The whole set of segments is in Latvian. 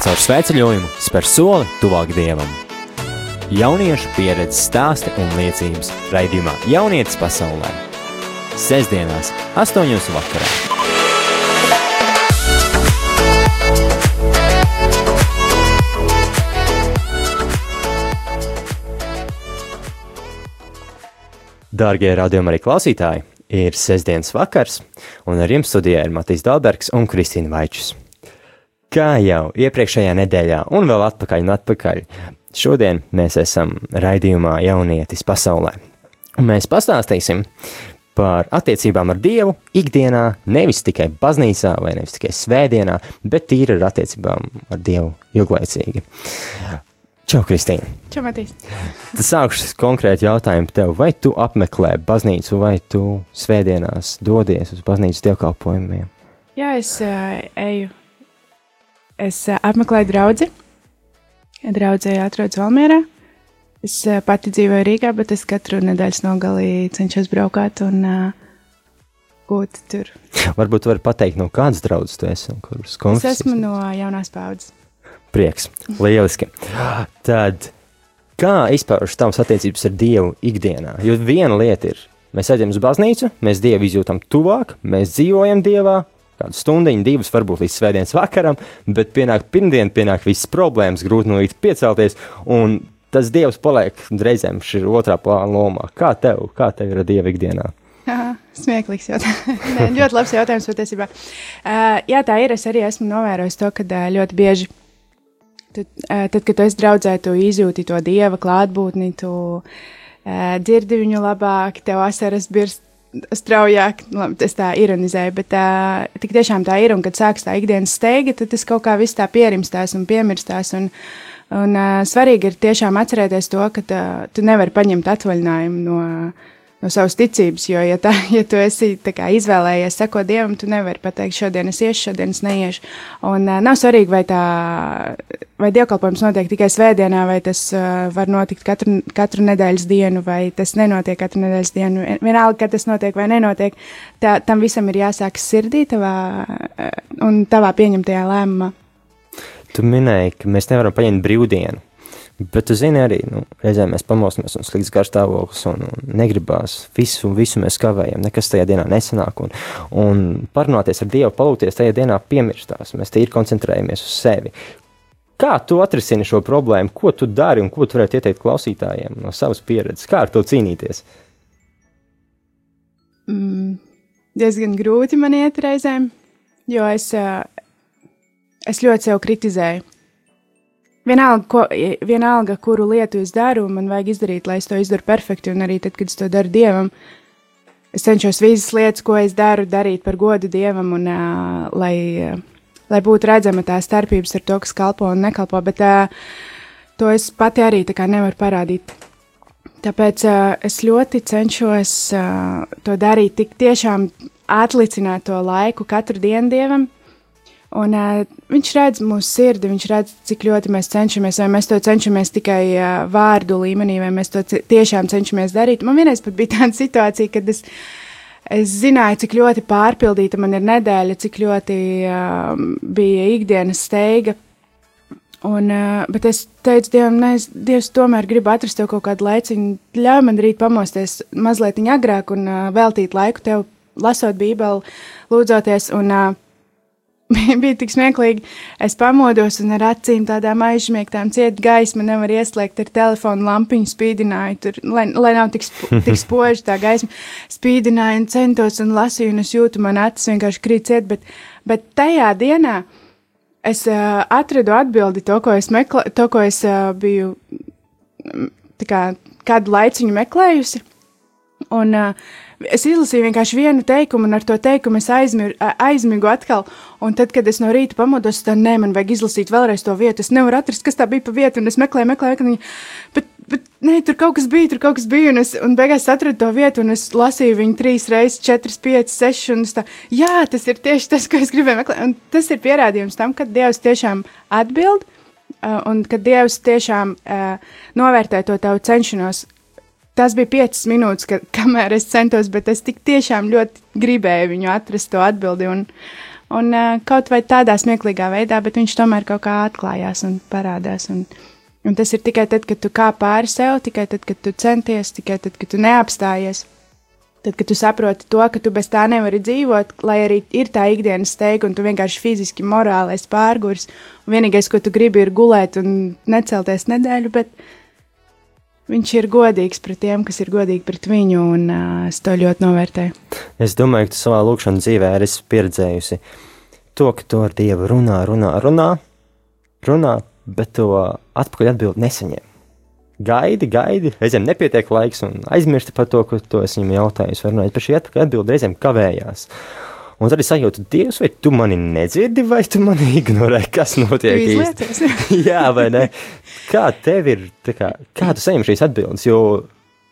Caur sveceļojumu spēr soli tuvāk dievam. Jauniešu pieredzes stāsti un liecības raidījumā Jaunietis pasaulē. Sesdienās, 8. vakarā. Dārgie radījumi arī klausītāji, ir sestdienas vakars, un ar jums studijā ir Matīs Dalbergs un Kristīna Vaičs. Kā jau iepriekšējā nedēļā, un vēl atpakaļ un atpakaļ, šodien mēs esam raidījumā Jaunietis pasaulē. Un mēs pastāstīsim par attiecībām ar Dievu ikdienā, nevis tikai baznīcā vai nevis tikai svētdienā, bet tīri ar attiecībām ar Dievu ilglaicīgi. Čau, Kristīna! Čau, Matīs! Tad sākšu konkrēti jautājumu tev, vai tu apmeklē baznīcu, vai tu svētdienās dodies uz baznīcas dievkalpojumiem? Jā, es uh, eju. Es uh, apmeklēju draugu. Draudzēji atrodas Valmjerā. Es uh, pati dzīvoju Rīgā, bet es katru nedēļas nogalī cenšos braukāt un uh, būt tur. Varbūt var pateikt, no kādas draudzes tu esi un kuras konfesijas? Es esmu no jaunās paudzes. Prieks, lieliski. Tad, kā izpaužas tavas attiecības ar Dievu ikdienā? Jo viena lieta ir, mēs ejam uz baznīcu, mēs Dievu izjūtam tuvāk, mēs dzīvojam Dievā, kādu stundu, divas, varbūt līdz svētdienas vakaram, bet pienāk pirmdiena, pienāk visas problēmas, grūti no rīta piecelties, tas Dievs paliek reizēm šī otrā plāna lomā. Kā tev, kā tev ir ar Dievu ikdienā? Aha, smieklīgs jautājums. Nē, ļoti labs jautājums patiesībā. Uh, jā, tā ir. Es arī esmu novērojis to, ka uh, ļoti bieži Tad, tad, kad tu esi draudzē, tu izjūti to dieva klātbūtni, tu uh, dzirdi viņu labāk, tev asaras birst straujāk, labi, es tā ironizēju, bet uh, tik tiešām tā ir, un kad sāks tā ikdienas steiga, tad tas kaut kā viss tā pierimstās un piemirstās, un, un uh, svarīgi ir tiešām atcerēties to, ka tā, tu nevari paņemt atvaļinājumu no uh, no savas ticības. Jo, ja, tā, ja tu esi kā, izvēlējies sekot dievam, tu nevari pateikt, šodien es iešu, šodien es neiešu. Un uh, nav svarīgi, vai, tā, vai dievkalpojums notiek tikai svētdienā, vai tas uh, var notikt katru, katru nedēļas dienu, vai tas nenotiek katru nedēļas dienu. Vienalga, kad tas notiek vai nenotiek, tā, tam visam ir jāsākas sirdī tavā, uh, un tavā pieņemtajā lēmumā. Tu minēji, ka mēs nevaram paņemt brīvdienu. Bet tu zini arī, nu, reizēm mēs pamosimies un slikts garstāvoklis un, un negribās visu, visu mēs kavējam, nekas tajā dienā nesanāk un, un parunāties ar Dievu, palūties tajā dienā piemirstās, mēs tīri koncentrējamies uz sevi. Kā tu atrisini šo problēmu, ko tu dari un ko tu varētu ieteikt klausītājiem no savas pieredzes? Kā ar to cīnīties? Mm, diezgan grūti man iet reizēm, jo es, es ļoti sev kritizēju Vienalga, ko, vienalga, kuru lietu es daru, man vajag izdarīt, lai es to izdaru perfekti, un arī tad, kad es to daru dievam, es cenšos visas lietas, ko es daru, darīt par godu dievam, un uh, lai, uh, lai būtu redzama tā starpības ar to, kas kalpo un nekalpo, bet uh, to es pati arī nevaru parādīt. Tāpēc uh, es ļoti cenšos uh, to darīt, tik tiešām atlicināt to laiku katru dienu dievam Un, uh, viņš redz mūsu sirdi, viņš redz, cik ļoti mēs cenšamies, vai mēs to cenšamies tikai uh, vārdu līmenī, vai mēs to tiešām cenšamies darīt. Man vienreiz pat bija tāda situācija, kad es, es zināju, cik ļoti pārpildīta man ir nedēļa, cik ļoti uh, bija ikdienas steiga. Un, uh, bet es teicu, Dievam, ne, es, Dievs, tomēr gribu atrast tev kaut kādu laiciņu, ļauj man rīt pamosties mazliet agrāk un uh, veltīt laiku tev, lasot Bībeli, lūdzoties. Un, uh, bija tik smieklīgi. Es pamodos un ar acīm tādām aizsmiegtām ciet gaisma nevar ieslēgt ar telefonu lampiņu spīdināju, tur, lai, lai nav tik, sp tik spoži tā gaisma. Spīdināju un centos un lasīju un es jūtu, man acis vienkārši krīt ciet, bet, bet tajā dienā es uh, atradu atbildi to, ko es, meklē, to, ko es uh, biju kā, kādu laiciņu meklējusi. Un, uh, es izlasīju vienkārši vienu teikumu, un ar to teikumu es aizmir, aizmigu atkal. Un tad, kad es no rīta pamodos, tad nē, man vajag izlasīt vēlreiz to vietu. Es nevaru atrast, kas tā bija pa vietu, un es meklēju, meklēju, meklēju. Bet, bet nē, tur kaut kas bija, tur kaut kas bija, un es un beigās atradu to vietu, un es lasīju viņu trīs reizes, četras, piecas, sešas, un tā, jā, tas ir tieši tas, ko es gribēju meklēt. Un tas ir pierādījums tam, ka Dievs tiešām atbild, un ka Dievs tiešām uh, novērtē to tavu cenšanos tas bija piecas minūtes, ka, kamēr es centos, bet es tik tiešām ļoti gribēju viņu atrast to atbildi. Un, Un kaut vai tādā smieklīgā veidā, bet viņš tomēr kaut kā atklājās un parādās. Un, un tas ir tikai tad, kad tu kā pāri sev, tikai tad, kad tu centies, tikai tad, kad tu neapstājies. Tad, kad tu saproti to, ka tu bez tā nevari dzīvot, lai arī ir tā ikdienas steiga, un tu vienkārši fiziski, morāli esi pārgurs, un vienīgais, ko tu gribi, ir gulēt un necelties nedēļu, bet viņš ir godīgs pret tiem, kas ir godīgi pret viņu, un uh, es to ļoti novērtēju. Es domāju, ka tu savā lūkšanā dzīvē esi pieredzējusi to, ka tu ar Dievu runā, runā, runā, runā, bet to atpakaļ atbildi nesaņem. Gaidi, gaidi, reizēm nepietiek laiks un aizmirsti par to, ko tu esi viņam jautājis. Runājot par šī atpakaļ atbildi, reizēm kavējās. Un tad es sajūtu, Dievs, vai tu mani nedzirdi, vai tu mani ignorē, kas notiek īsti? Jā, vai ne? Kā tev ir, kā, kā tu saņem šīs atbildes? Jo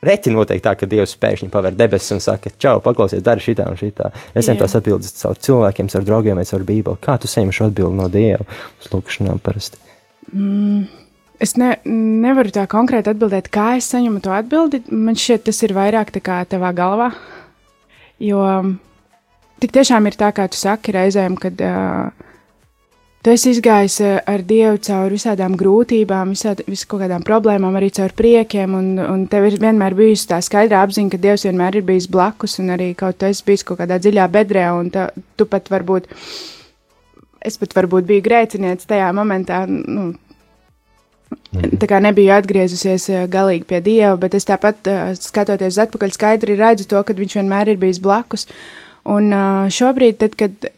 reti notiek tā, ka Dievs pēkšņi paver debesis un saka, čau, paklausies, dari šitā un šitā. Es saņemu tās atbildes caur cilvēkiem, caur draugiem vai caur Bībeli. Kā tu saņem šo atbildi no Dieva uz lūkšanām parasti? Mm. Es ne, nevaru tā konkrēti atbildēt, kā es saņemu to atbildi. Man šķiet, tas ir vairāk tā kā tavā galvā. Jo tik tiešām ir tā, kā tu saki reizēm, kad uh, tu esi izgājis ar Dievu cauri visādām grūtībām, visād, vis kaut kādām problēmām, arī caur priekiem, un, un tev ir vienmēr bijusi tā skaidra apziņa, ka Dievs vienmēr ir bijis blakus, un arī kaut tu esi bijis kaut kādā dziļā bedrē, un ta, tu pat varbūt, es pat varbūt biju grēcinieks tajā momentā, nu, Tā kā nebiju atgriezusies galīgi pie dieva, bet es tāpat skatoties atpakaļ, skaidri redzu to, ka viņš vienmēr ir bijis blakus. Uh, Un šobrīd, tad, kad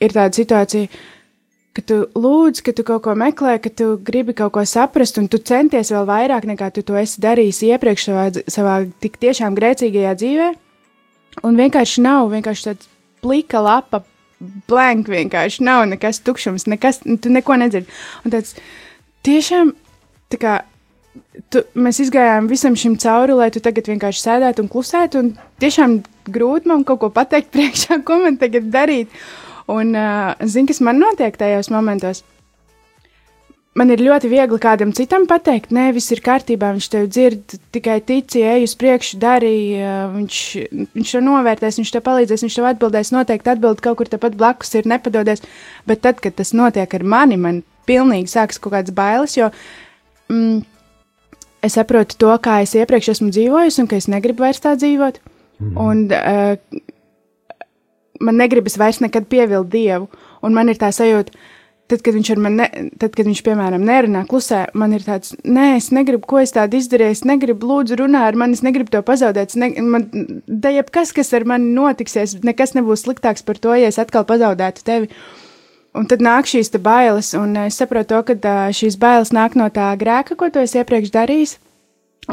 ir tāda situācija, ka tu lūdz, ka tu kaut ko meklē, ka tu gribi kaut ko saprast, un tu centies vēl vairāk nekā tu to esi darījis iepriekš savā, savā tik tiešām grēcīgajā dzīvē, un vienkārši nav vienkārši tāds plika lapa, blank vienkārši nav nekas tukšums, nekas, tu neko nedzirdi. Un tāds tiešām, tā kā tu, mēs izgājām visam šim cauri, lai tu tagad vienkārši sēdētu un klusētu. Un tiešām grūti man kaut ko pateikt priekšā, ko man tagad darīt. Un uh, zini, kas man notiek tajos momentos? Man ir ļoti viegli kādam citam pateikt, nē, viss ir kārtībā, viņš tev dzird, tikai tici, ej uz priekšu, darīja, viņš, viņš to novērtēs, viņš tev palīdzēs, viņš tev atbildēs, noteikti atbild kaut kur tepat blakus ir nepadodies. Bet tad, kad tas notiek ar mani, man pilnīgi sākas kaut kādas bailes, jo mm, es saprotu to, kā es iepriekš esmu dzīvojis, un ka es negribu vairs tā dzīvot. Mm -hmm. Un uh, man negribas vairs nekad pievilkt dievu, un man ir tā sajūta. Tad, kad ne, tad, kad viņš, piemēram, nerunā klusē, man ir tāds, nē, es negribu, ko es tādu izdarīju, es negribu, lūdzu, runā ar mani, es negribu to pazaudēt. Ne, man, da jebkas, kas ar mani notiksies, nekas nebūs sliktāks par to, ja es atkal pazaudētu tevi. Un tad nāk šīs bailes, un es saprotu, to, ka šīs bailes nāk no tā grēka, ko tu esi iepriekš darījis.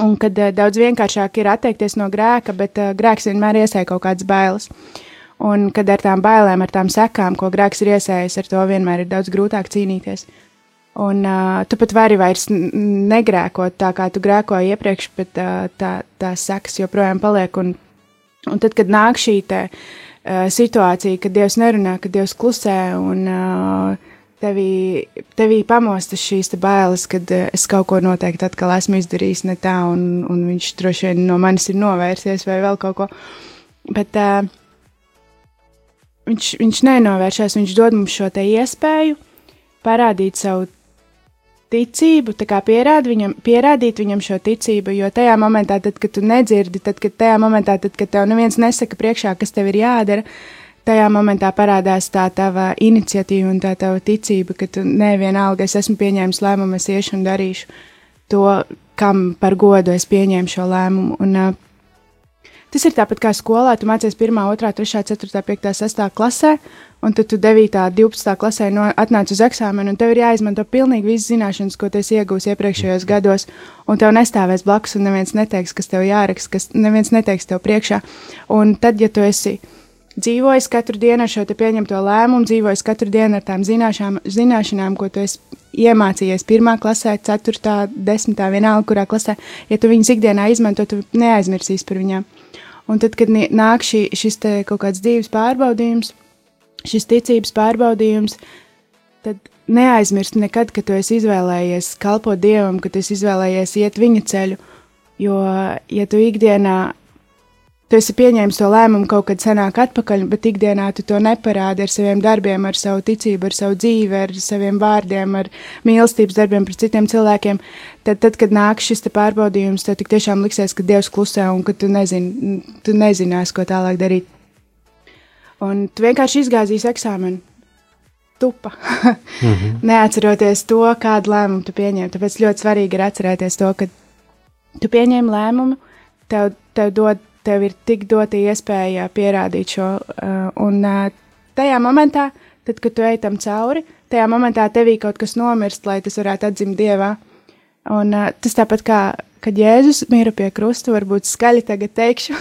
Un kad daudz vienkāršāk ir atteikties no grēka, bet grēks vienmēr iesēja kaut kādas bailes. Un kad ar tām bailēm, ar tām sekām, ko grēks ir iesējis, ar to vienmēr ir daudz grūtāk cīnīties. Un uh, tu pat vari vairs negrēkot tā, kā tu grēkoji iepriekš, bet uh, tā, tās sekas joprojām paliek. Un, un tad, kad nāk šī te, uh, uh, situācija, kad Dievs nerunā, kad Dievs klusē un uh, tevī, tevī pamostas šīs bailes, kad uh, es kaut ko noteikti atkal esmu izdarījis ne tā, un, un viņš droši vien no manis ir novērsies vai vēl kaut ko. Bet uh, viņš, viņš nenovēršas, viņš dod mums šo iespēju parādīt savu ticību, tā kā pierād viņam, pierādīt viņam šo ticību, jo tajā momentā, tad, kad tu nedzirdi, tad, kad tajā momentā, tad, kad tev neviens nesaka priekšā, kas tev ir jādara, tajā momentā parādās tā tava iniciatīva un tā tava ticība, ka tu nevienalga, es esmu pieņēmis lēmumu, es iešu un darīšu to, kam par godu es pieņēmu šo lēmumu. Un, uh, tas ir tāpat kā skolā, tu mācies 1, 2, 3, 4, 5, 6 klasē, un tad tu 9. un 12. klasē no, atnāc uz eksāmenu, un tev ir jāizmanto pilnīgi visas zināšanas, ko tu iegūsi iepriekšējos gados, un tev nestāvēs blakus, un neviens neteiks, kas tev jāraksta, kas neviens neteiks tev priekšā. Un tad, ja tu esi dzīvojis katru dienu ar šo pieņemto lēmumu, dzīvojis katru dienu ar tām zināšām, zināšanām, ko tu esi iemācījies pirmā klasē, ceturtā, desmitā, vienalga, kurā klasē, ja tu viņus ikdienā izmanto, tu neaizmirsīsi par viņām. Un tad, kad nāk šī, šis kaut kāds dzīves pārbaudījums, šis ticības pārbaudījums, tad neaizmirst nekad, ka tu esi izvēlējies kalpot Dievam, ka tu esi izvēlējies iet viņa ceļu. Jo, ja tu ikdienā tu esi pieņēmis to lēmumu kaut kad senāk atpakaļ, bet ikdienā tu to neparādi ar saviem darbiem, ar savu ticību, ar savu dzīvi, ar saviem vārdiem, ar mīlestības darbiem pret citiem cilvēkiem. Tad, tad kad nāk šis pārbaudījums, tad tik tiešām liksies, ka Dievs klusē un ka tu, nezin, tu nezinās, ko tālāk darīt. Un tu vienkārši izgāzīsi eksāmenu. Tupa. mm -hmm. Neatceroties to, kādu lēmumu tu pieņēmi. Tāpēc ļoti svarīgi ir atcerēties to, ka tu pieņēmi lēmumu, tev, tev dod tev ir tik dota iespēja pierādīt šo, uh, un uh, tajā momentā, tad, kad tu ej tam cauri, tajā momentā tevī kaut kas nomirst, lai tas varētu atzimt dievā. Un uh, tas tāpat kā, kad Jēzus mīra pie krusta, varbūt skaļi tagad teikšu,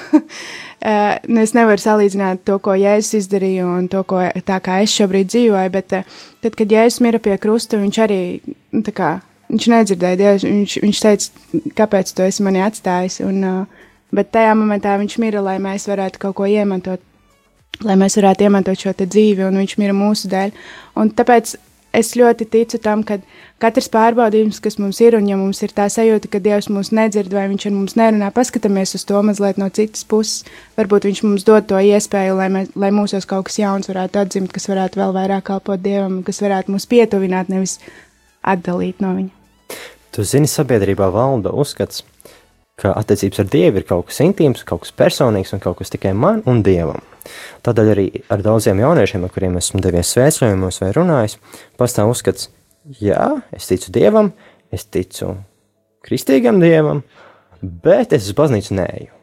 nu es nevaru salīdzināt to, ko Jēzus izdarīja un to, ko tā kā es šobrīd dzīvoju, bet tad, kad Jēzus mīra pie krusta, viņš arī, nu, tā kā, viņš nedzirdēja Dievu, viņš, viņš teica, kāpēc tu esi mani atstājis, un uh, bet tajā momentā viņš mira, lai mēs varētu kaut ko iemantot, lai mēs varētu iemantot šo dzīvi, un viņš mira mūsu dēļ. Un tāpēc es ļoti ticu tam, ka katrs pārbaudījums, kas mums ir, un ja mums ir tā sajūta, ka Dievs mūs nedzird vai viņš ar mums nerunā, paskatāmies uz to mazliet no citas puses. Varbūt viņš mums dod to iespēju, lai, mēs, lai mūsos kaut kas jauns varētu atzimt, kas varētu vēl vairāk kalpot Dievam, kas varētu mūs pietuvināt, nevis atdalīt no viņa. Tu zini, sabiedrībā valda uzskats, ka attiecības ar Dievu ir kaut kas intīms, kaut kas personīgs un kaut kas tikai man un Dievam. Tādēļ arī ar daudziem jauniešiem, ar kuriem esmu devies svētceļojumos vai runājis, pastāv uzskats, jā, es ticu Dievam, es ticu kristīgam Dievam, bet es uz baznīcu neju.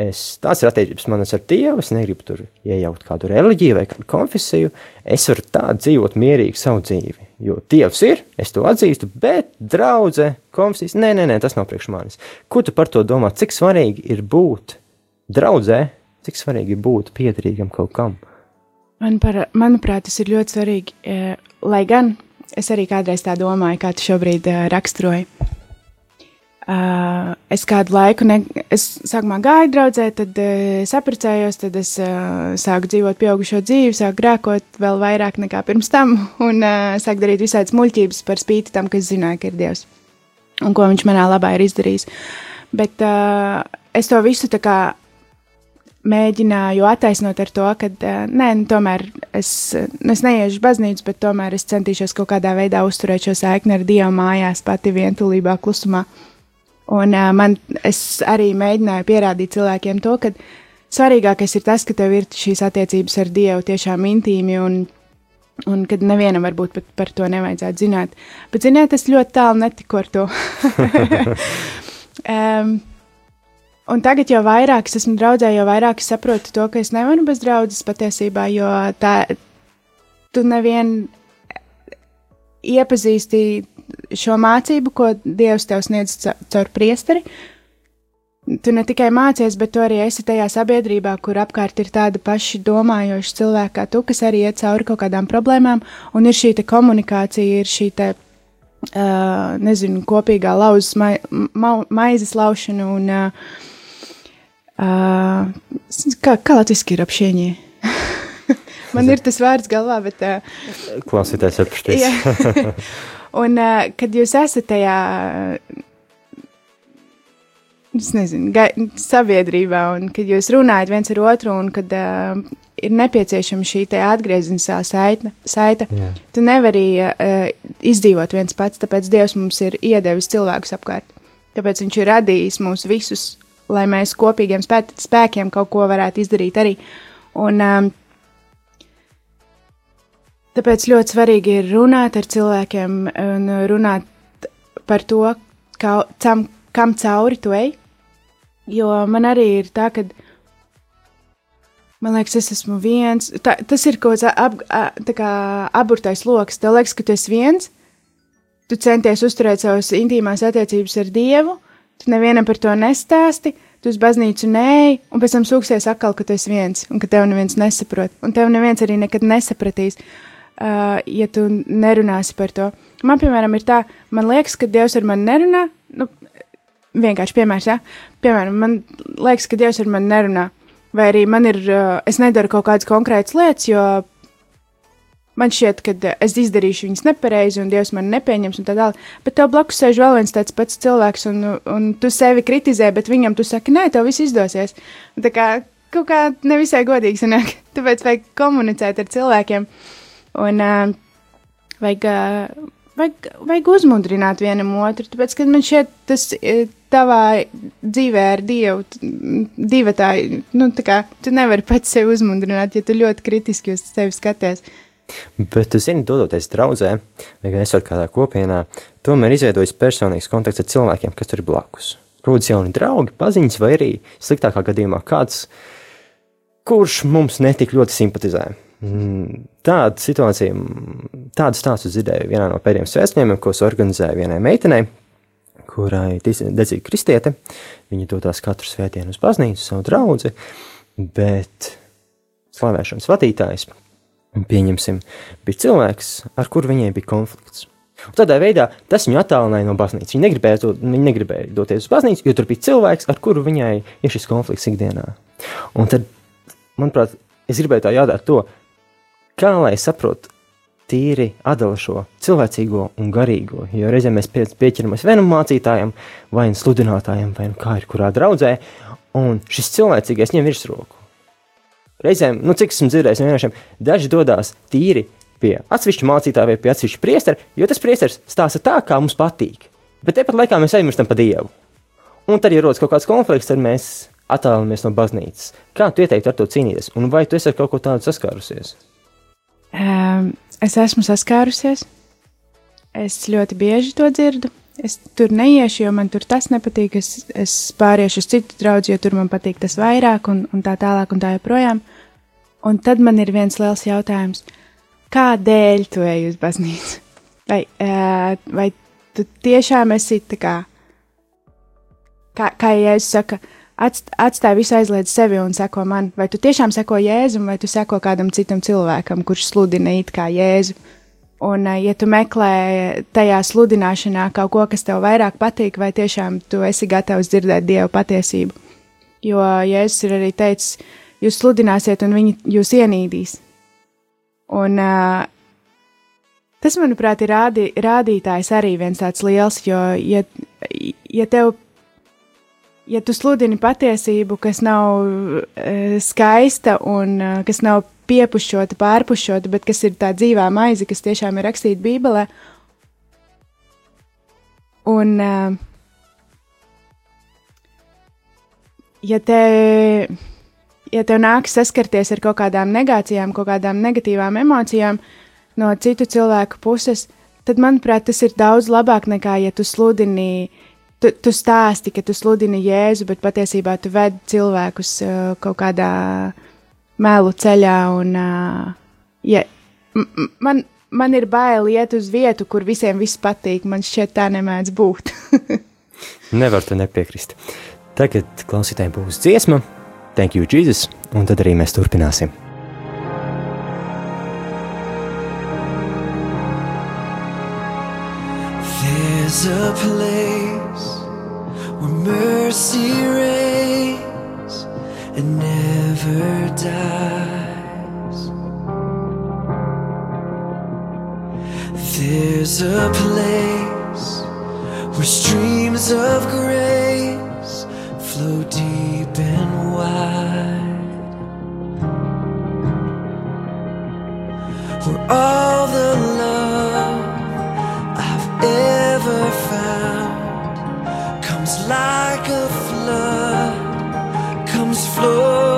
Es, tās ir attiecības manas ar Dievu. Es negribu tur iejaukt kādu reliģiju vai kādu konfesiju. Es varu tā dzīvot mierīgi savu dzīvi. Jo Dievs ir, es to atzīstu, bet draudzē, konfesijas, nē, nē, nē, tas nav priekš manis. Ko tu par to domā? Cik svarīgi ir būt draudzē, cik svarīgi ir būt piederīgam kaut kam? Man par, manuprāt, tas ir ļoti svarīgi. Eh, lai gan es arī kādreiz tā domāju, kā tu šobrīd eh, raksturoji. Uh, es kādu laiku, ne, es sākumā gāju draudzē, tad uh, saprecējos, tad es uh, sāku dzīvot pieaugušo dzīvi, sāku grēkot vēl vairāk nekā pirms tam, un uh, sāku darīt visādas muļķības par spīti tam, ka es zināju, ka ir Dievs, un ko viņš manā labā ir izdarījis. Bet uh, es to visu tā kā mēģināju attaisnot ar to, ka, uh, nē, nu, tomēr es, es neiešu baznīcu, bet tomēr es centīšos kaut kādā veidā uzturēt šo saikni ar Dievu mājās, pati vientulībā, klusumā. Uh, Un uh, man, es arī mēģināju pierādīt cilvēkiem to, ka svarīgākais ir tas, ka tev ir šīs attiecības ar Dievu tiešām intīmi un, un kad nevienam varbūt pat par to nevajadzētu zināt. Bet, ziniet, es ļoti tālu netiku ar to. um, Un tagad, jo vairāk es esmu draudzē, jo vairāk es saprotu to, ka es nevaru bez draudzes patiesībā, jo tā, tu nevien iepazīsti šo mācību, ko Dievs tev sniedz caur priesteri. Tu ne tikai mācies, bet tu arī esi tajā sabiedrībā, kur apkārt ir tādi paši domājoši cilvēki kā tu, kas arī iet cauri kaut kādām problēmām, un ir šī komunikācija, ir šī te, uh, nezinu, kopīgā lauzes ma ma maizes laušana un, uh, uh, kā, kā latviski ir apšieņie? Man ir tas vārds galvā, bet. Uh, Klausītājs apštīs. Un, uh, kad jūs esat tajā, es nezinu, sabiedrībā, un kad jūs runājat viens ar otru, un kad uh, ir nepieciešama šī atgriezeniskā saita, saita yeah. tu nevari uh, izdzīvot viens pats, tāpēc Dievs mums ir iedevis cilvēkus apkārt. Tāpēc Viņš ir radījis mūs visus, lai mēs kopīgiem spē spēkiem kaut ko varētu izdarīt arī. Un, um, Tāpēc ļoti svarīgi ir runāt ar cilvēkiem un runāt par to, kā, cam, kam cauri tu ej. Jo man arī ir tā, ka man liekas, es esmu viens. Tā, tas ir kaut kāds ap, kā aburtais lokus. Tev liekas, ka tu esi viens, tu centies uzturēt savas intīmās attiecības ar Dievu, tu nevienam par to nestāsti. Tu uz baznīcu nē, un pēc tam sūksies atkal, ka tu esi viens, un ka tev neviens nesaprot, un tev neviens arī nekad nesapratīs. Uh, uh, ja tu nerunāsi par to. Man, piemēram, ir tā, man liekas, ka Dievs ar mani nerunā. Nu, vienkārši piemērs. Ja? Piemēram, man liekas, ka Dievs ar mani nerunā. Vai arī man ir, uh, es nedaru kaut kādas konkrētas lietas, jo man šķiet, ka uh, es izdarīšu viņas nepareizi, un Dievs man nepieņems, un tā tālāk. Bet tev blakus sēž vēl viens tāds pats cilvēks, un, un tu sevi kritizē, bet viņam tu saki, nē, tev viss izdosies. Un tā kā kaut kā nevisai godīgi sanāk. Tāpēc vajag komunicēt ar cilvēkiem, un uh, vajag. Uh, Vajag, vajag uzmundrināt vienam otru, tāpēc, ka man šķiet, tas tavā dzīvē ar Dievu, divi tā, nu, tā kā tu nevari pats sevi uzmundrināt, ja tu ļoti kritiski uz sevi skaties. Bet, tu zini, dodoties draudzē, vai gan esot kādā kopienā, tomēr izveidojas personīgs kontakts ar cilvēkiem, kas tur ir blakus. Rodas jauni draugi, paziņas, vai arī sliktākā gadījumā kāds, kurš mums netik ļoti simpatizē. Mm, tāda situācija, tādu stāstu dzirdēju vienā no pēdējiem svētceļiem, ko organizēja vienai meitenei, kurai dedzīga kristiete. Viņa dodas katru svētdienu uz baznīcu, savu draugu, bet slavēšanas vadītājs pieņemsim, bija cilvēks, ar kuru viņai bija konflikts. Un tādā veidā tas viņu attālināja no baznīcas. Viņa negribēja, to, viņa negribēja doties uz baznīcu, jo tur bija cilvēks, ar kuru viņai ir šis konflikts ikdienā. Un tad, manuprāt, es gribēju tā jautāt to, kā lai saprotu tīri atdala šo cilvēcīgo un garīgo. Jo reizēm mēs pie, pieķeramies vienam mācītājam, vai nu sludinātājam, vai nu kā ir kurā draudzē, un šis cilvēcīgais ņem virsroku reizēm, nu, cik esmu dzirdējis jauniešiem, daži dodas tīri pie atsevišķa mācītāja vai pie atsevišķa priestera, jo tas priesteris stāsta tā, kā mums patīk. Bet tepat laikā mēs aizmirstam par Dievu. Un tad, ja rodas kaut kāds konflikts, tad mēs attālinamies no baznīcas. Kā tu ieteiktu ar to cīnīties? Un vai tu esi ar kaut ko tādu saskārusies? Es esmu saskārusies. Es ļoti bieži to dzirdu. Es tur neiešu, jo man tur tas nepatīk. Es, es pāriešu uz citu draugu, jo tur man patīk tas vairāk, un, un tā tālāk, un tā joprojām. Un tad man ir viens liels jautājums. Kādēļ tu ej uz baznīcu? Vai, uh, vai tu tiešām esi tā kā, kā, kā Jēzus saka, atstāj visu aizliedz sevi un seko man? Vai tu tiešām seko Jēzum, vai tu seko kādam citam cilvēkam, kurš sludina it kā Jēzu? Un, ja tu meklē tajā sludināšanā kaut ko, kas tev vairāk patīk, vai tiešām tu esi gatavs dzirdēt Dieva patiesību. Jo Jēzus ir arī teicis, jūs sludināsiet, un viņi jūs ienīdīs. Un uh, tas, manuprāt, ir rādi, rādītājs arī viens tāds liels, jo, ja, ja tev, ja tu sludini patiesību, kas nav uh, skaista un uh, kas nav piepušķota, pārpušķota, bet kas ir tā dzīvā maize, kas tiešām ir rakstīta Bībelē. Un, uh, ja, te, ja tev nāks saskarties ar kaut kādām negācijām, kaut kādām negatīvām emocijām no citu cilvēku puses, tad, manuprāt, tas ir daudz labāk nekā, ja tu sludini, tu, tu stāsti, ka tu sludini Jēzu, bet patiesībā tu ved cilvēkus uh, kaut kādā melu ceļā, un uh, ja, man, man ir bail iet uz vietu, kur visiem viss patīk. Man šķiet, tā nemēdz būt. Nevar te nepiekrist. Tagad klausītājiem būs dziesma, Thank you, Jesus, un tad arī mēs turpināsim. There's a place where mercy reigns and never dies. There's a place where streams of grace flow deep and wide. Where all the love I've ever like a flood, comes flowing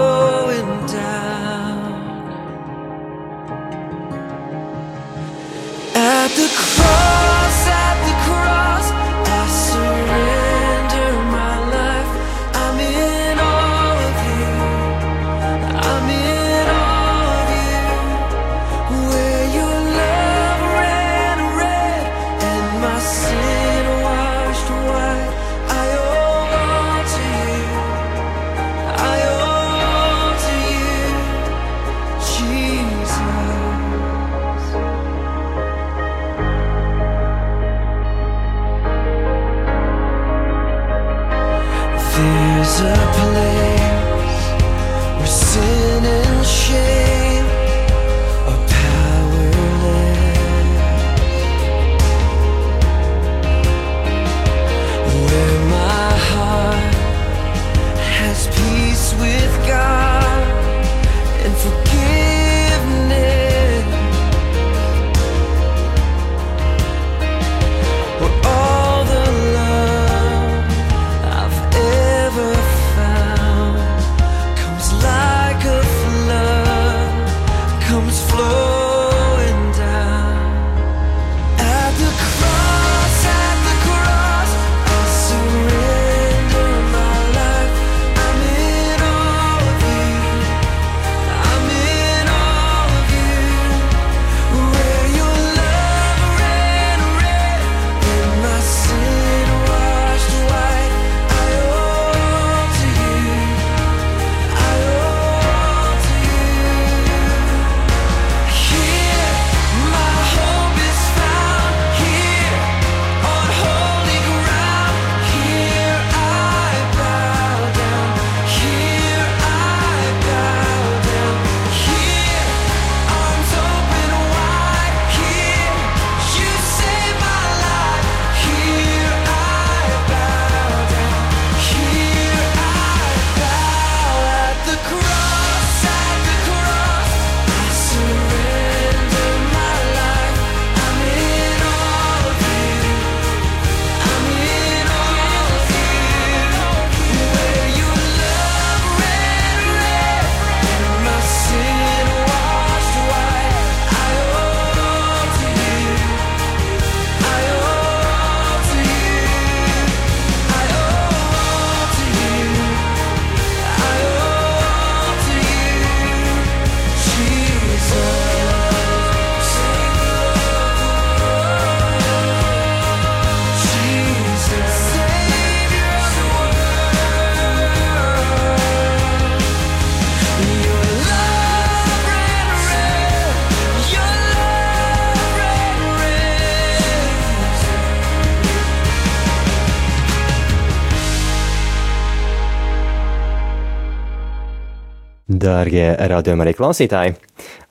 Dārgie radījumi arī klausītāji,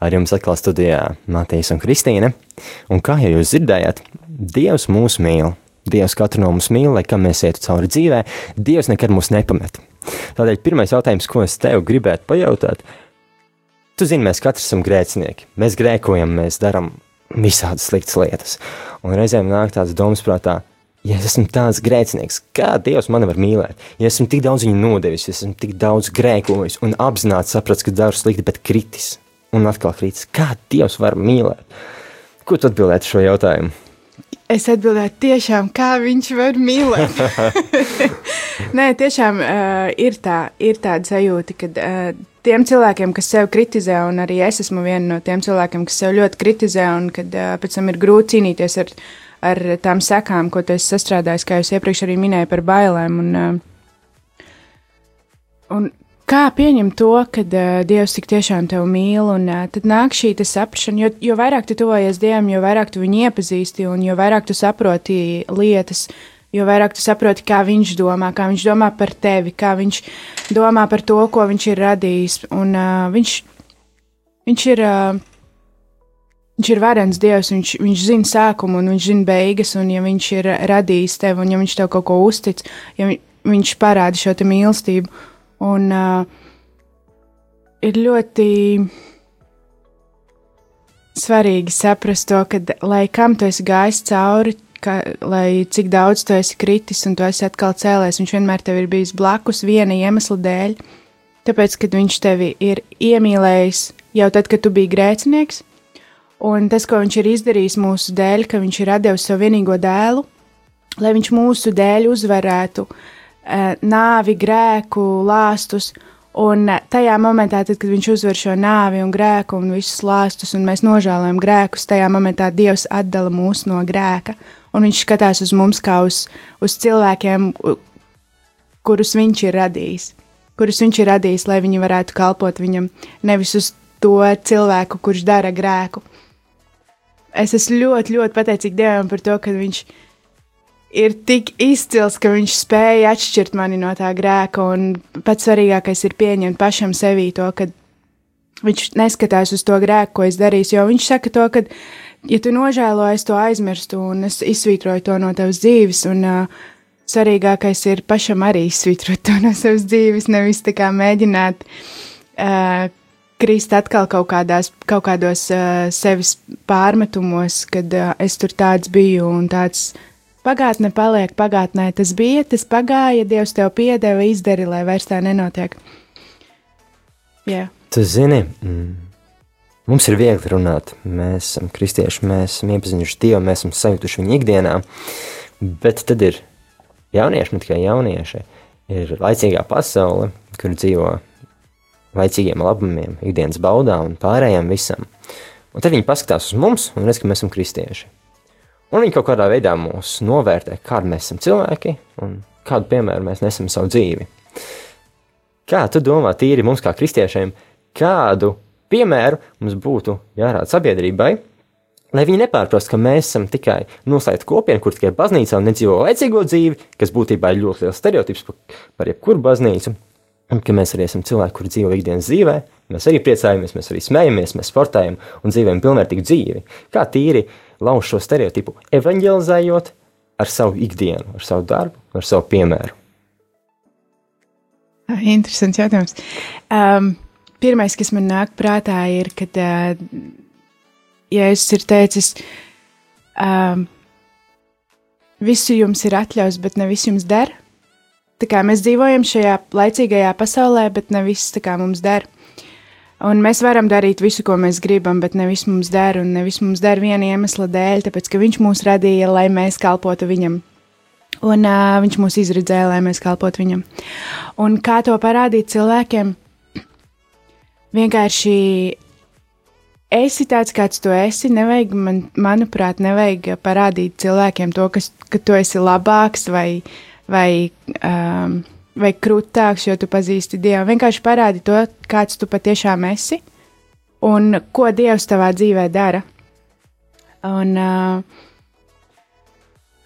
ar jums atkal studijā Matīs un Kristīne. Un kā jau jūs dzirdējāt, Dievs mūs mīl. Dievs katru no mums mīl, lai kā mēs ietu cauri dzīvē, Dievs nekad mūs nepamet. Tādēļ pirmais jautājums, ko es tev gribētu pajautāt, tu zini, mēs katrs esam grēcinieki. Mēs grēkojam, mēs darām visādas sliktas lietas. Un reizēm nāk tāds domas prātā, ja es esmu tāds grēcinieks, kā Dievs mani var mīlēt? Ja esmu tik daudz viņu nodevis, ja esmu tik daudz grēkojis un apzināti sapratis, ka daru slikti, bet kritis un atkal kritis, kā Dievs var mīlēt? Ko tu atbildētu šo jautājumu? Es atbildētu, tiešām, kā viņš var mīlēt. Nē, tiešām uh, ir, tā, ir tāda sajūta, ka uh, tiem cilvēkiem, kas sev kritizē, un arī es esmu viena no tiem cilvēkiem, kas sev ļoti kritizē, un kad uh, pēc tam ir grūti cīnīties ar viņu ar tām sekām, ko esi sastrādājis, kā jau iepriekš arī minēju par bailēm. Un, uh, un kā pieņemt to, ka uh, Dievs tik tiešām tevi mīl, un uh, tad nāk šī saprāšana, jo, jo vairāk tu tuvojies Dievam, jo vairāk tu viņu iepazīsti, un jo vairāk tu saproti lietas, jo vairāk tu saproti, kā viņš domā, kā viņš domā par tevi, kā viņš domā par to, ko viņš ir radījis. Un uh, viņš, viņš ir. Uh, Viņš ir varens dievs, viņš, viņš zina sākumu un viņš zina beigas, un ja viņš ir radījis tevi un ja viņš tev kaut ko uztic, ja viņš parāda šo mīlestību. Un uh, ir ļoti svarīgi saprast to, ka, lai kam tu esi gājis cauri, ka, lai cik daudz tu esi kritis un tu esi atkal cēlēs, viņš vienmēr tev ir bijis blakus viena iemesla dēļ. Tāpēc, kad viņš tevi ir iemīlējis jau tad, kad tu biji grēcinieks, Un tas, ko viņš ir izdarījis mūsu dēļ, ka viņš ir devis savu vienīgo dēlu, lai viņš mūsu dēļ uzvarētu uh, nāvi, grēku, lāstus. Un uh, tajā momentā, tad, kad viņš uzvar šo nāvi un grēku un visus lāstus, un mēs nožēlojam grēkus, tajā momentā Dievs atdala mūs no grēka. Un viņš skatās uz mums kā uz, uz cilvēkiem, kurus viņš ir radījis. Kurus viņš ir radījis, lai viņi varētu kalpot viņam, nevis uz to cilvēku, kurš dara grēku es esmu ļoti, ļoti pateicīga Dievam par to, ka Viņš ir tik izcils, ka Viņš spēja atšķirt mani no tā grēka. Un pats svarīgākais ir pieņemt pašam sevī to, ka Viņš neskatās uz to grēku, ko es darīšu, jo Viņš saka to, ka, ja tu nožēlo, es to aizmirstu un es izsvītroju to no tavas dzīves. Un, uh, Svarīgākais ir pašam arī izsvītrot to no savas dzīves, nevis tā kā mēģināt uh, krist atkal kaut, kādās, kaut kādos uh, sevis pārmetumos, kad uh, es tur tāds biju un tāds. Pagātne paliek pagātnē, tas bija, tas pagāja, Dievs tev piedeva, izdari, lai vairs tā nenotiek. Jā. Tu zini, mm, mums ir viegli runāt. Mēs esam kristieši, mēs esam iepazinuši Dievu, mēs esam sajutuši viņu ikdienā, bet tad ir jaunieši, ne tikai jaunieši, ir laicīgā pasaule, kur dzīvo laicīgiem labumiem, ikdienas baudām un pārējiem visam. Un tad viņi paskatās uz mums un redz, ka mēs esam kristieši. Un viņi kaut kādā veidā mūs novērtē, kādi mēs esam cilvēki un kādu piemēru mēs nesam savu dzīvi. Kā tu domā, tīri mums kā kristiešiem, kādu piemēru mums būtu jārāda sabiedrībai, lai viņi nepārprast, ka mēs esam tikai noslēgta kopiena, kur tikai baznīcā nedzīvo laicīgo dzīvi, kas būtībā ir ļoti liels stereotips par, par jebkuru baznīcu, Un ka mēs arī esam cilvēki, kuri dzīvo ikdienas dzīvē, mēs arī priecājamies, mēs arī smejamies, mēs sportējam un dzīvojam pilnvērtīgu dzīvi. Kā tīri lauž šo stereotipu, evanģelizējot ar savu ikdienu, ar savu darbu, ar savu piemēru. Ah, interesants jautājums. Um, pirmais, kas man nāk prātā, ir, ka uh, Jēzus ir teicis, um, visu jums ir atļauts, bet ne viss jums der tā kā mēs dzīvojam šajā laicīgajā pasaulē, bet ne viss tā kā mums der. Un mēs varam darīt visu, ko mēs gribam, bet ne viss mums der, un ne viss mums der viena iemesla dēļ, tāpēc ka viņš mūs radīja, lai mēs kalpotu viņam. Un uh, viņš mūs izredzēja, lai mēs kalpotu viņam. Un kā to parādīt cilvēkiem? Vienkārši esi tāds, kāds tu esi. Nevajag, man, manuprāt, nevajag parādīt cilvēkiem to, kas, ka tu esi labāks vai, vai, um, vai krūtāks, jo tu pazīsti Dievu. Vienkārši parādi to, kāds tu patiešām esi un ko Dievs tavā dzīvē dara. Un, uh,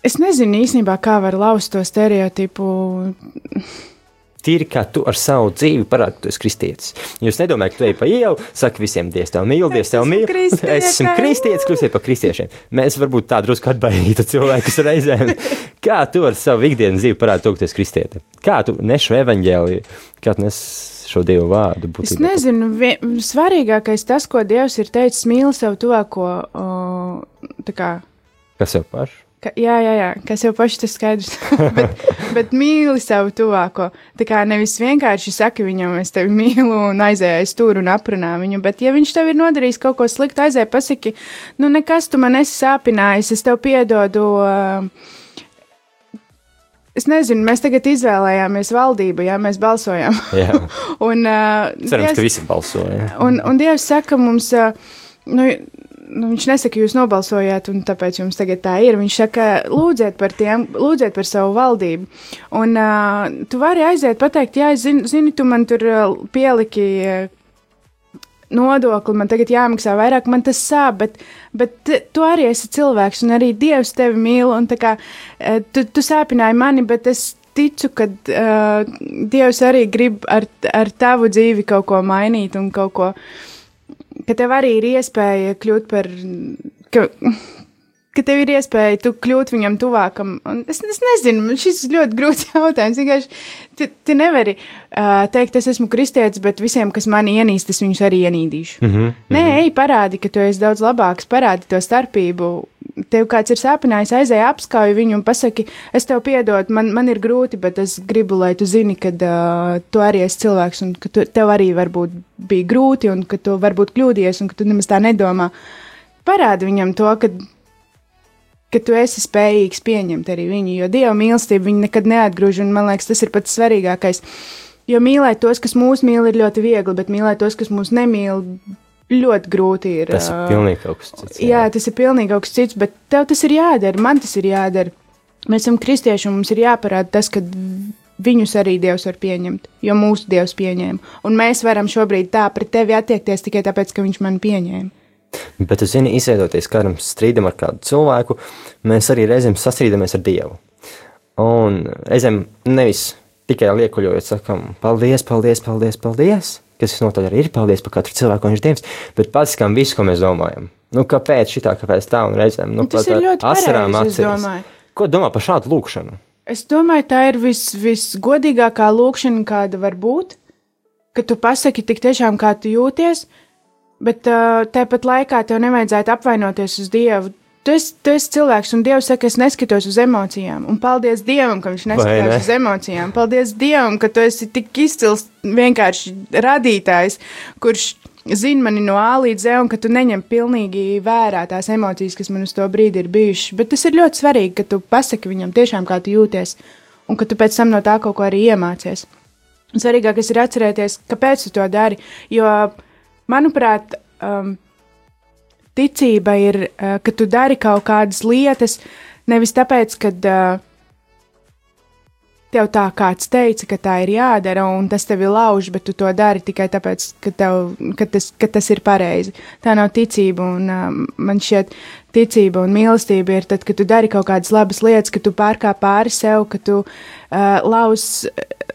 es nezinu īstenībā, kā var lauzt to stereotipu. Tīri kā tu ar savu dzīvi parādi, ka tu esi kristietis. Jūs nedomājat, ka tu ej pa ielu, saki visiem, Dievs, tev mīl, Dievs, tev mīl. Es esmu kristietis, kļūsiet par kristiešiem. Mēs varbūt tā drusku atbaidītu cilvēkus reizēm. Kā tu ar savu ikdienas dzīvi parādi to, ka tu esi kristieti? Kā tu nešu evaņģēliju, kā tu nes šo Dievu vārdu? Būtībā? Es nezinu, vien, svarīgākais tas, ko Dievs ir teicis, mīl sev tuvāko, tā kā. Kas sev pašu? Ka, jā, jā, jā, kas jau paši tas skaidrs. bet, bet mīli savu tuvāko. Tā kā nevis vienkārši saki viņam, es tevi mīlu un aizēju aiz tur un aprunā viņu, bet ja viņš tev ir nodarījis kaut ko sliktu, aizēj pasaki, nu nekas tu man esi sāpinājis, es tev piedodu. Uh, Es nezinu, mēs tagad izvēlējāmies valdību, jā, mēs balsojām. un, uh, Cerams, Dievs, ka visi balsoja. Un, un Dievs saka mums, uh, nu, nu, viņš nesaka, jūs nobalsojāt, un tāpēc jums tagad tā ir. Viņš saka, lūdziet par tiem, lūdziet par savu valdību. Un uh, tu vari aiziet, pateikt, jā, es zinu, zini, tu man tur pieliki. Nodokli man tagad jāmaksā vairāk, man tas sāp, bet, bet tu arī esi cilvēks, un arī Dievs tevi mīl. Kā, tu, tu sāpināji mani, bet es ticu, ka uh, Dievs arī grib ar, ar tavu dzīvi kaut ko mainīt un kaut ko uh, ka tev arī ir iespēja kļūt par. Ka, ka tev ir iespēja tu kļūt viņam tuvākam. Un es, es nezinu, šis ir ļoti grūts jautājums. Vienkārši tu, tu nevari uh, teikt, es esmu kristietis, bet visiem, kas mani ienīst, es viņus arī ienīdīšu. Mm -hmm. Nē, ej, parādi, ka tu esi daudz labāks, parādi to starpību tev kāds ir sāpinājis, aizēj apskauj viņu un pasaki, es tev piedodu, man, man ir grūti, bet es gribu, lai tu zini, ka uh, tu arī esi cilvēks un ka tu, tev arī varbūt bija grūti un ka tu varbūt kļūdījies un ka tu nemaz tā nedomā. Parādi viņam to, ka, ka tu esi spējīgs pieņemt arī viņu, jo Dieva mīlestība viņa nekad neatgrūž, un man liekas, tas ir pats svarīgākais. Jo mīlēt tos, kas mūs mīl, ir ļoti viegli, bet mīlēt tos, kas mūs nemīl, ļoti grūti ir. Tas ir pilnīgi kaut kas cits. Jā. jā, tas ir pilnīgi kaut kas cits, bet tev tas ir jādara, man tas ir jādara. Mēs esam kristieši un mums ir jāparāda tas, ka viņus arī Dievs var pieņemt, jo mūsu Dievs pieņēma. Un mēs varam šobrīd tā pret tevi attiekties tikai tāpēc, ka viņš mani pieņēma. Bet, zini, izveidoties kādam strīdam ar kādu cilvēku, mēs arī reizēm sastrīdamies ar Dievu. Un reizēm nevis tikai liekuļojot, sakam, paldies, paldies, paldies, paldies, kas notaļ arī ir paldies par katru cilvēku, ko viņš dievs, bet pats kā visu, ko mēs domājam. Nu, kāpēc šitā, kāpēc tā un reizēm, nu, tas ir ļoti asarām acīs. Ko domā par šādu lūkšanu? Es domāju, tā ir vis, visgodīgākā lūkšana, kāda var būt, ka tu pasaki tik tiešām, kā tu jūties, bet uh, tāpat laikā tev nevajadzētu apvainoties uz Dievu Tu esi, tu esi cilvēks, un Dievs saka, es neskatos uz emocijām. Un paldies Dievam, ka Viņš neskatās ne? uz emocijām. Paldies Dievam, ka tu esi tik izcils vienkārši radītājs, kurš zina mani no A līdz Z, un ka tu neņem pilnīgi vērā tās emocijas, kas man uz to brīdi ir bijušas. Bet tas ir ļoti svarīgi, ka tu pasaki viņam tiešām, kā tu jūties, un ka tu pēc tam no tā kaut ko arī iemācies. Un svarīgākais ir atcerēties, kāpēc tu to dari. Jo, manuprāt, um, ticība ir, uh, ka tu dari kaut kādas lietas, nevis tāpēc, ka uh, tev tā kāds teica, ka tā ir jādara, un tas tevi lauž, bet tu to dari tikai tāpēc, ka, tev, ka, tas, ka tas ir pareizi. Tā nav ticība, un uh, man šķiet, ticība un mīlestība ir tad, kad tu dari kaut kādas labas lietas, ka tu pārkāp pāri sev, ka tu uh, lauz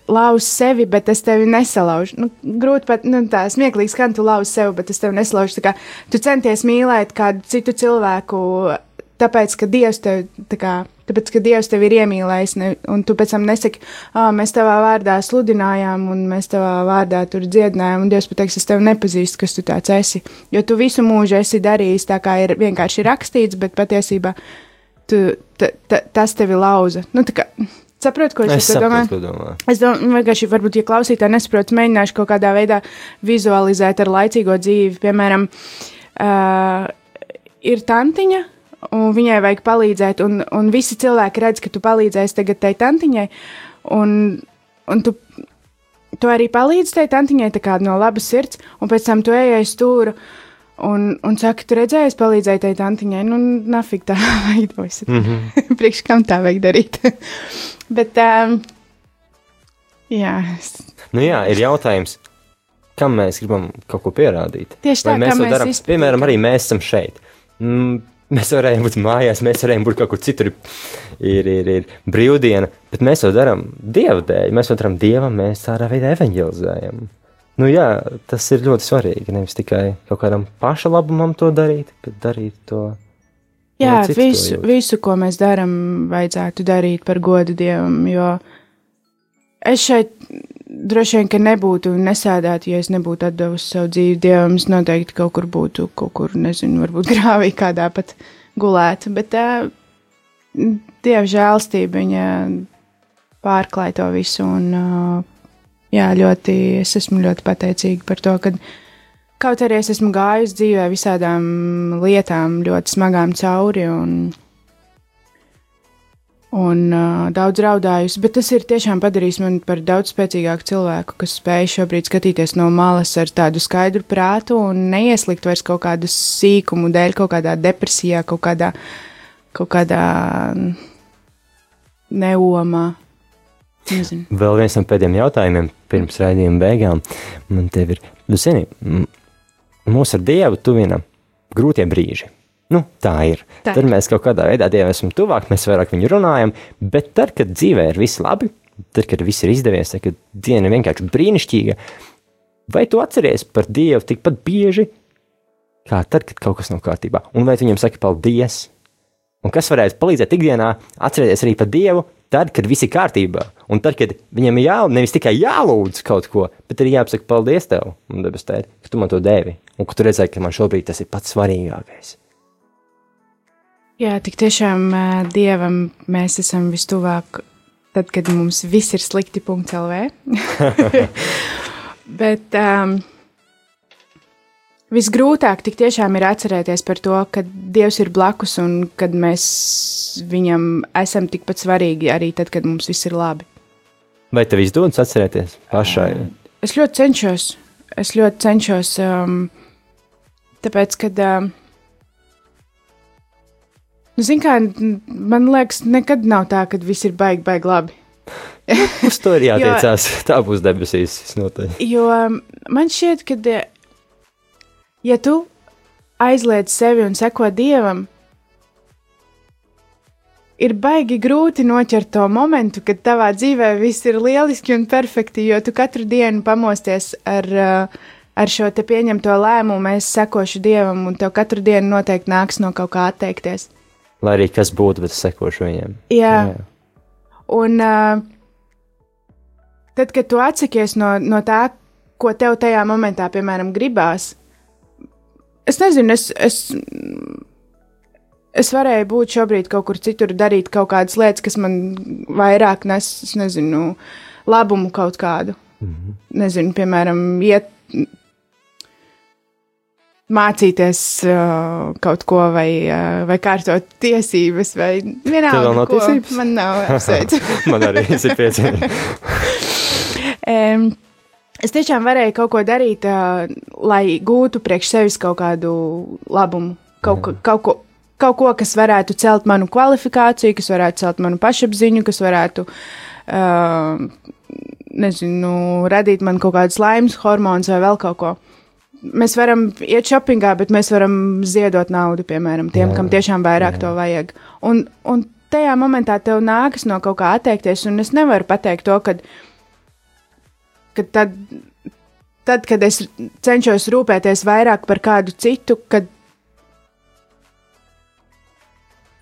lauž sevi, bet es tevi nesalaužu. Nu, grūti pat, nu, tā smieklīgi skan, tu lauž sevi, bet es tevi nesalaužu. Kā tu centies mīlēt kādu citu cilvēku, tāpēc, ka Dievs tev, tā kā, tāpēc, ka Dievs tev ir iemīlējis, ne, un tu pēc tam nesaki, ah, mēs tavā vārdā sludinājām, un mēs tavā vārdā tur dziedinājām, un Dievs pateiks, es tevi nepazīstu, kas tu tāds esi. Jo tu visu mūžu esi darījis tā, kā ir vienkārši rakstīts, bet patiesībā tu, t, t, tas tevi lauza. Nu, tā kā, Saprotu, ko es, es saprotu, domāju. Es domāju, vienkārši, varbūt, ja klausītāji nesaprot, mēģināšu kaut kādā veidā vizualizēt ar laicīgo dzīvi. Piemēram, uh, ir tantiņa, un viņai vajag palīdzēt, un, un visi cilvēki redz, ka tu palīdzēsi tagad tai tantiņai, un, un tu, tu arī palīdzi tai tantiņai tā kā no labas sirds, un pēc tam tu ejai stūru. Un, un saka, tu redzēji, es palīdzēju tai tantiņai. Nu, nafig tā veidojas. Mm -hmm. Priekš kam tā vajag darīt? Bet, um, jā. Nu, jā, ir jautājums, kam mēs gribam kaut ko pierādīt? Tieši tā, Vai mēs to darām. Piemēram, arī mēs esam šeit. Mm, Mēs varējām būt mājās, mēs varējām būt kaut kur citur, ir, ir, ir brīvdiena, bet mēs to darām Dieva dēļ. Mēs to darām Dievam, mēs tādā veidā evanģelizējam. Nu, jā, tas ir ļoti svarīgi. Nevis tikai kaut kādam paša labumam to darīt, bet darīt to. Jā, visu, visu, ko mēs darām, vajadzētu darīt par godu Dievam. Jo es šeit droši vien, ka nebūtu nesēdētu, ja es nebūtu devusi savu dzīvi dievam. Es noteikti kaut kur būtu, kaut kur, nezinu, varbūt grāvī kādā pat gulētu. Bet tā dieva žēlstība viņa pārklāja to visu. Un, jā, ļoti, es esmu ļoti pateicīga par to, ka kaut arī es esmu gājusi dzīvē visādām lietām, ļoti smagām cauri. Un, un uh, daudz raudājusi, bet tas ir tiešām padarījis mani par daudz spēcīgāku cilvēku, kas spēj šobrīd skatīties no malas ar tādu skaidru prātu un neieslikt vairs kaut kādu sīkumu dēļ, kaut kādā depresijā, kaut kādā, kaut kādā neomā. Nezinu. Vēl viens no pēdējiem jautājumiem pirms raidījuma beigām. Man te ir, nu, zini, mūs ar Dievu tuvina grūtie brīži. Nu, tā ir. Tā. Tad mēs kaut kādā veidā Dievam esam tuvāk, mēs vairāk viņu runājam, bet tad, kad dzīvē ir viss labi, tad, kad viss ir izdevies, tad, kad diena ir vienkārši brīnišķīga, vai tu atceries par Dievu tikpat bieži, kā tad, kad kaut kas nav kārtībā? Un vai tu viņam saki paldies? Un kas varētu palīdzēt ikdienā atcerēties arī par Dievu, tad, kad viss ir kārtībā, un tad, kad viņam ir jā, nevis tikai jālūdz kaut ko, bet arī jāpasaka paldies tev, un debes tēt, ka tu man to devi, un ka tu redzēji, ka man šobrīd tas ir pats svarīgākais. Jā, tik tiešām dievam mēs esam vistuvāk, tad, kad mums viss ir slikti. LV. Bet um, visgrūtāk tik tiešām ir atcerēties par to, ka Dievs ir blakus un kad mēs viņam esam tikpat svarīgi arī tad, kad mums viss ir labi. Vai tev izdodas atcerēties pašai? Es ļoti cenšos. Es ļoti cenšos, um, tāpēc, kad. Um, Nu, Ziniet, kā man liekas, nekad nav tā, ka viss ir baigi, baigi labi. Uz to ir jātiecās. jo, tā būs debesīs. Jo um, man šķiet, ka, ja tu aizliedz sevi un seko dievam, ir baigi grūti noķert to momentu, kad tavā dzīvē viss ir lieliski un perfekti, jo tu katru dienu pamosties ar, uh, ar šo te pieņemto lēmumu, es sekošu dievam, un tev katru dienu noteikti nāks no kaut kā atteikties lai arī kas būtu, bet es sekošu viņiem. Jā. Jā. Un uh, tad, kad tu atsakies no, no tā, ko tev tajā momentā, piemēram, gribās, es nezinu, es, es, es varēju būt šobrīd kaut kur citur, darīt kaut kādas lietas, kas man vairāk nes, nezinu, labumu kaut kādu. Mm -hmm. Nezinu, piemēram, iet mācīties uh, kaut ko vai, uh, vai kārtot tiesības, vai vienalga. Tev vēl nav ko. tiesības? Man nav, apsveicu. Man arī ir pieci. um, es tiešām varēju kaut ko darīt, uh, lai gūtu priekš sevis kaut kādu labumu, kaut, mm. kaut ko. Kaut ko, kas varētu celt manu kvalifikāciju, kas varētu celt manu pašapziņu, kas varētu, uh, nezinu, radīt man kaut kādas laimes hormonus vai vēl kaut ko. Mēs varam iet shoppingā, bet mēs varam ziedot naudu, piemēram, tiem, jā, kam tiešām vairāk jā. to vajag. Un, un tajā momentā tev nākas no kaut kā atteikties, un es nevaru pateikt to, ka, ka tad, tad, kad es cenšos rūpēties vairāk par kādu citu, kad,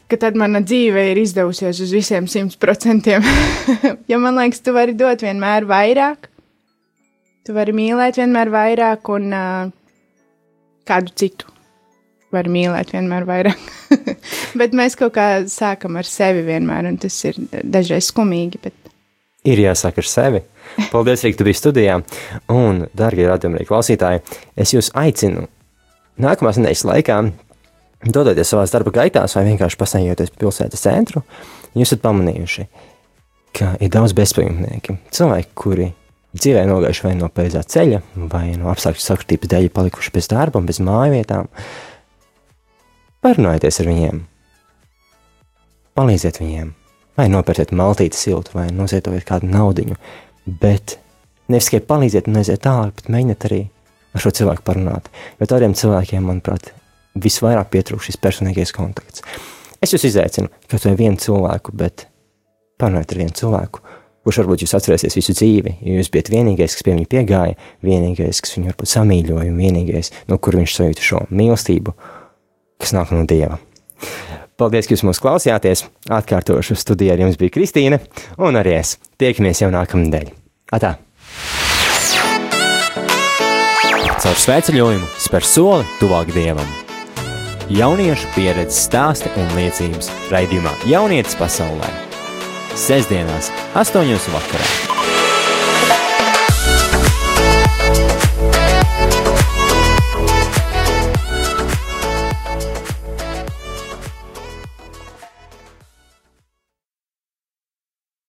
ka tad mana dzīve ir izdevusies uz visiem simt procentiem. jo man liekas, tu vari dot vienmēr vairāk, Tu vari mīlēt vienmēr vairāk, un uh, kādu citu var mīlēt vienmēr vairāk. bet mēs kaut kā sākam ar sevi vienmēr, un tas ir dažreiz skumīgi. Bet... Ir jāsāk ar sevi. Paldies, Rīga, tu biji studijā. Un, darbie radījumi klausītāji, es jūs aicinu nākamās nedēļas laikā dodoties savā darba gaitās vai vienkārši pasējoties pilsētas centru. Jūs esat pamanījuši, ka ir daudz bezpajumtnieki, cilvēki, kuri dzīvē nogājuši vai no pareizā ceļa, vai no apstākļu sakritības dēļ palikuši bez darba bez mājvietām. Parunājieties ar viņiem, palīdziet viņiem, vai nopērciet maltīti siltu, vai nozietojiet kādu naudiņu, bet nevis tikai palīdziet un aiziet tālāk, bet mēģiniet arī ar šo cilvēku parunāt. Jo tādiem cilvēkiem, manuprāt, visvairāk pietrūkst šis personīgais kontakts. Es jūs izaicinu, ka tu vienu cilvēku, bet parunājiet ar vienu cilvēku, kurš varbūt jūs atcerēsies visu dzīvi, jo jūs bijat vienīgais, kas pie viņa piegāja, vienīgais, kas viņu varbūt samīļoja, un vienīgais, no kur viņš sajūta šo mīlestību, kas nāk no Dieva. Paldies, ka jūs mūs klausījāties. Atkārtošu studijā ar jums bija Kristīne un arī es. Tiekamies jau nākamnedēļ. Atā! Caur svētceļojumu spēr soli tuvāk Dievam. Jauniešu pieredzes stāsti un liecības raidījumā Jaunietis pasaulē. Sesdienās, 8.00 vakarā.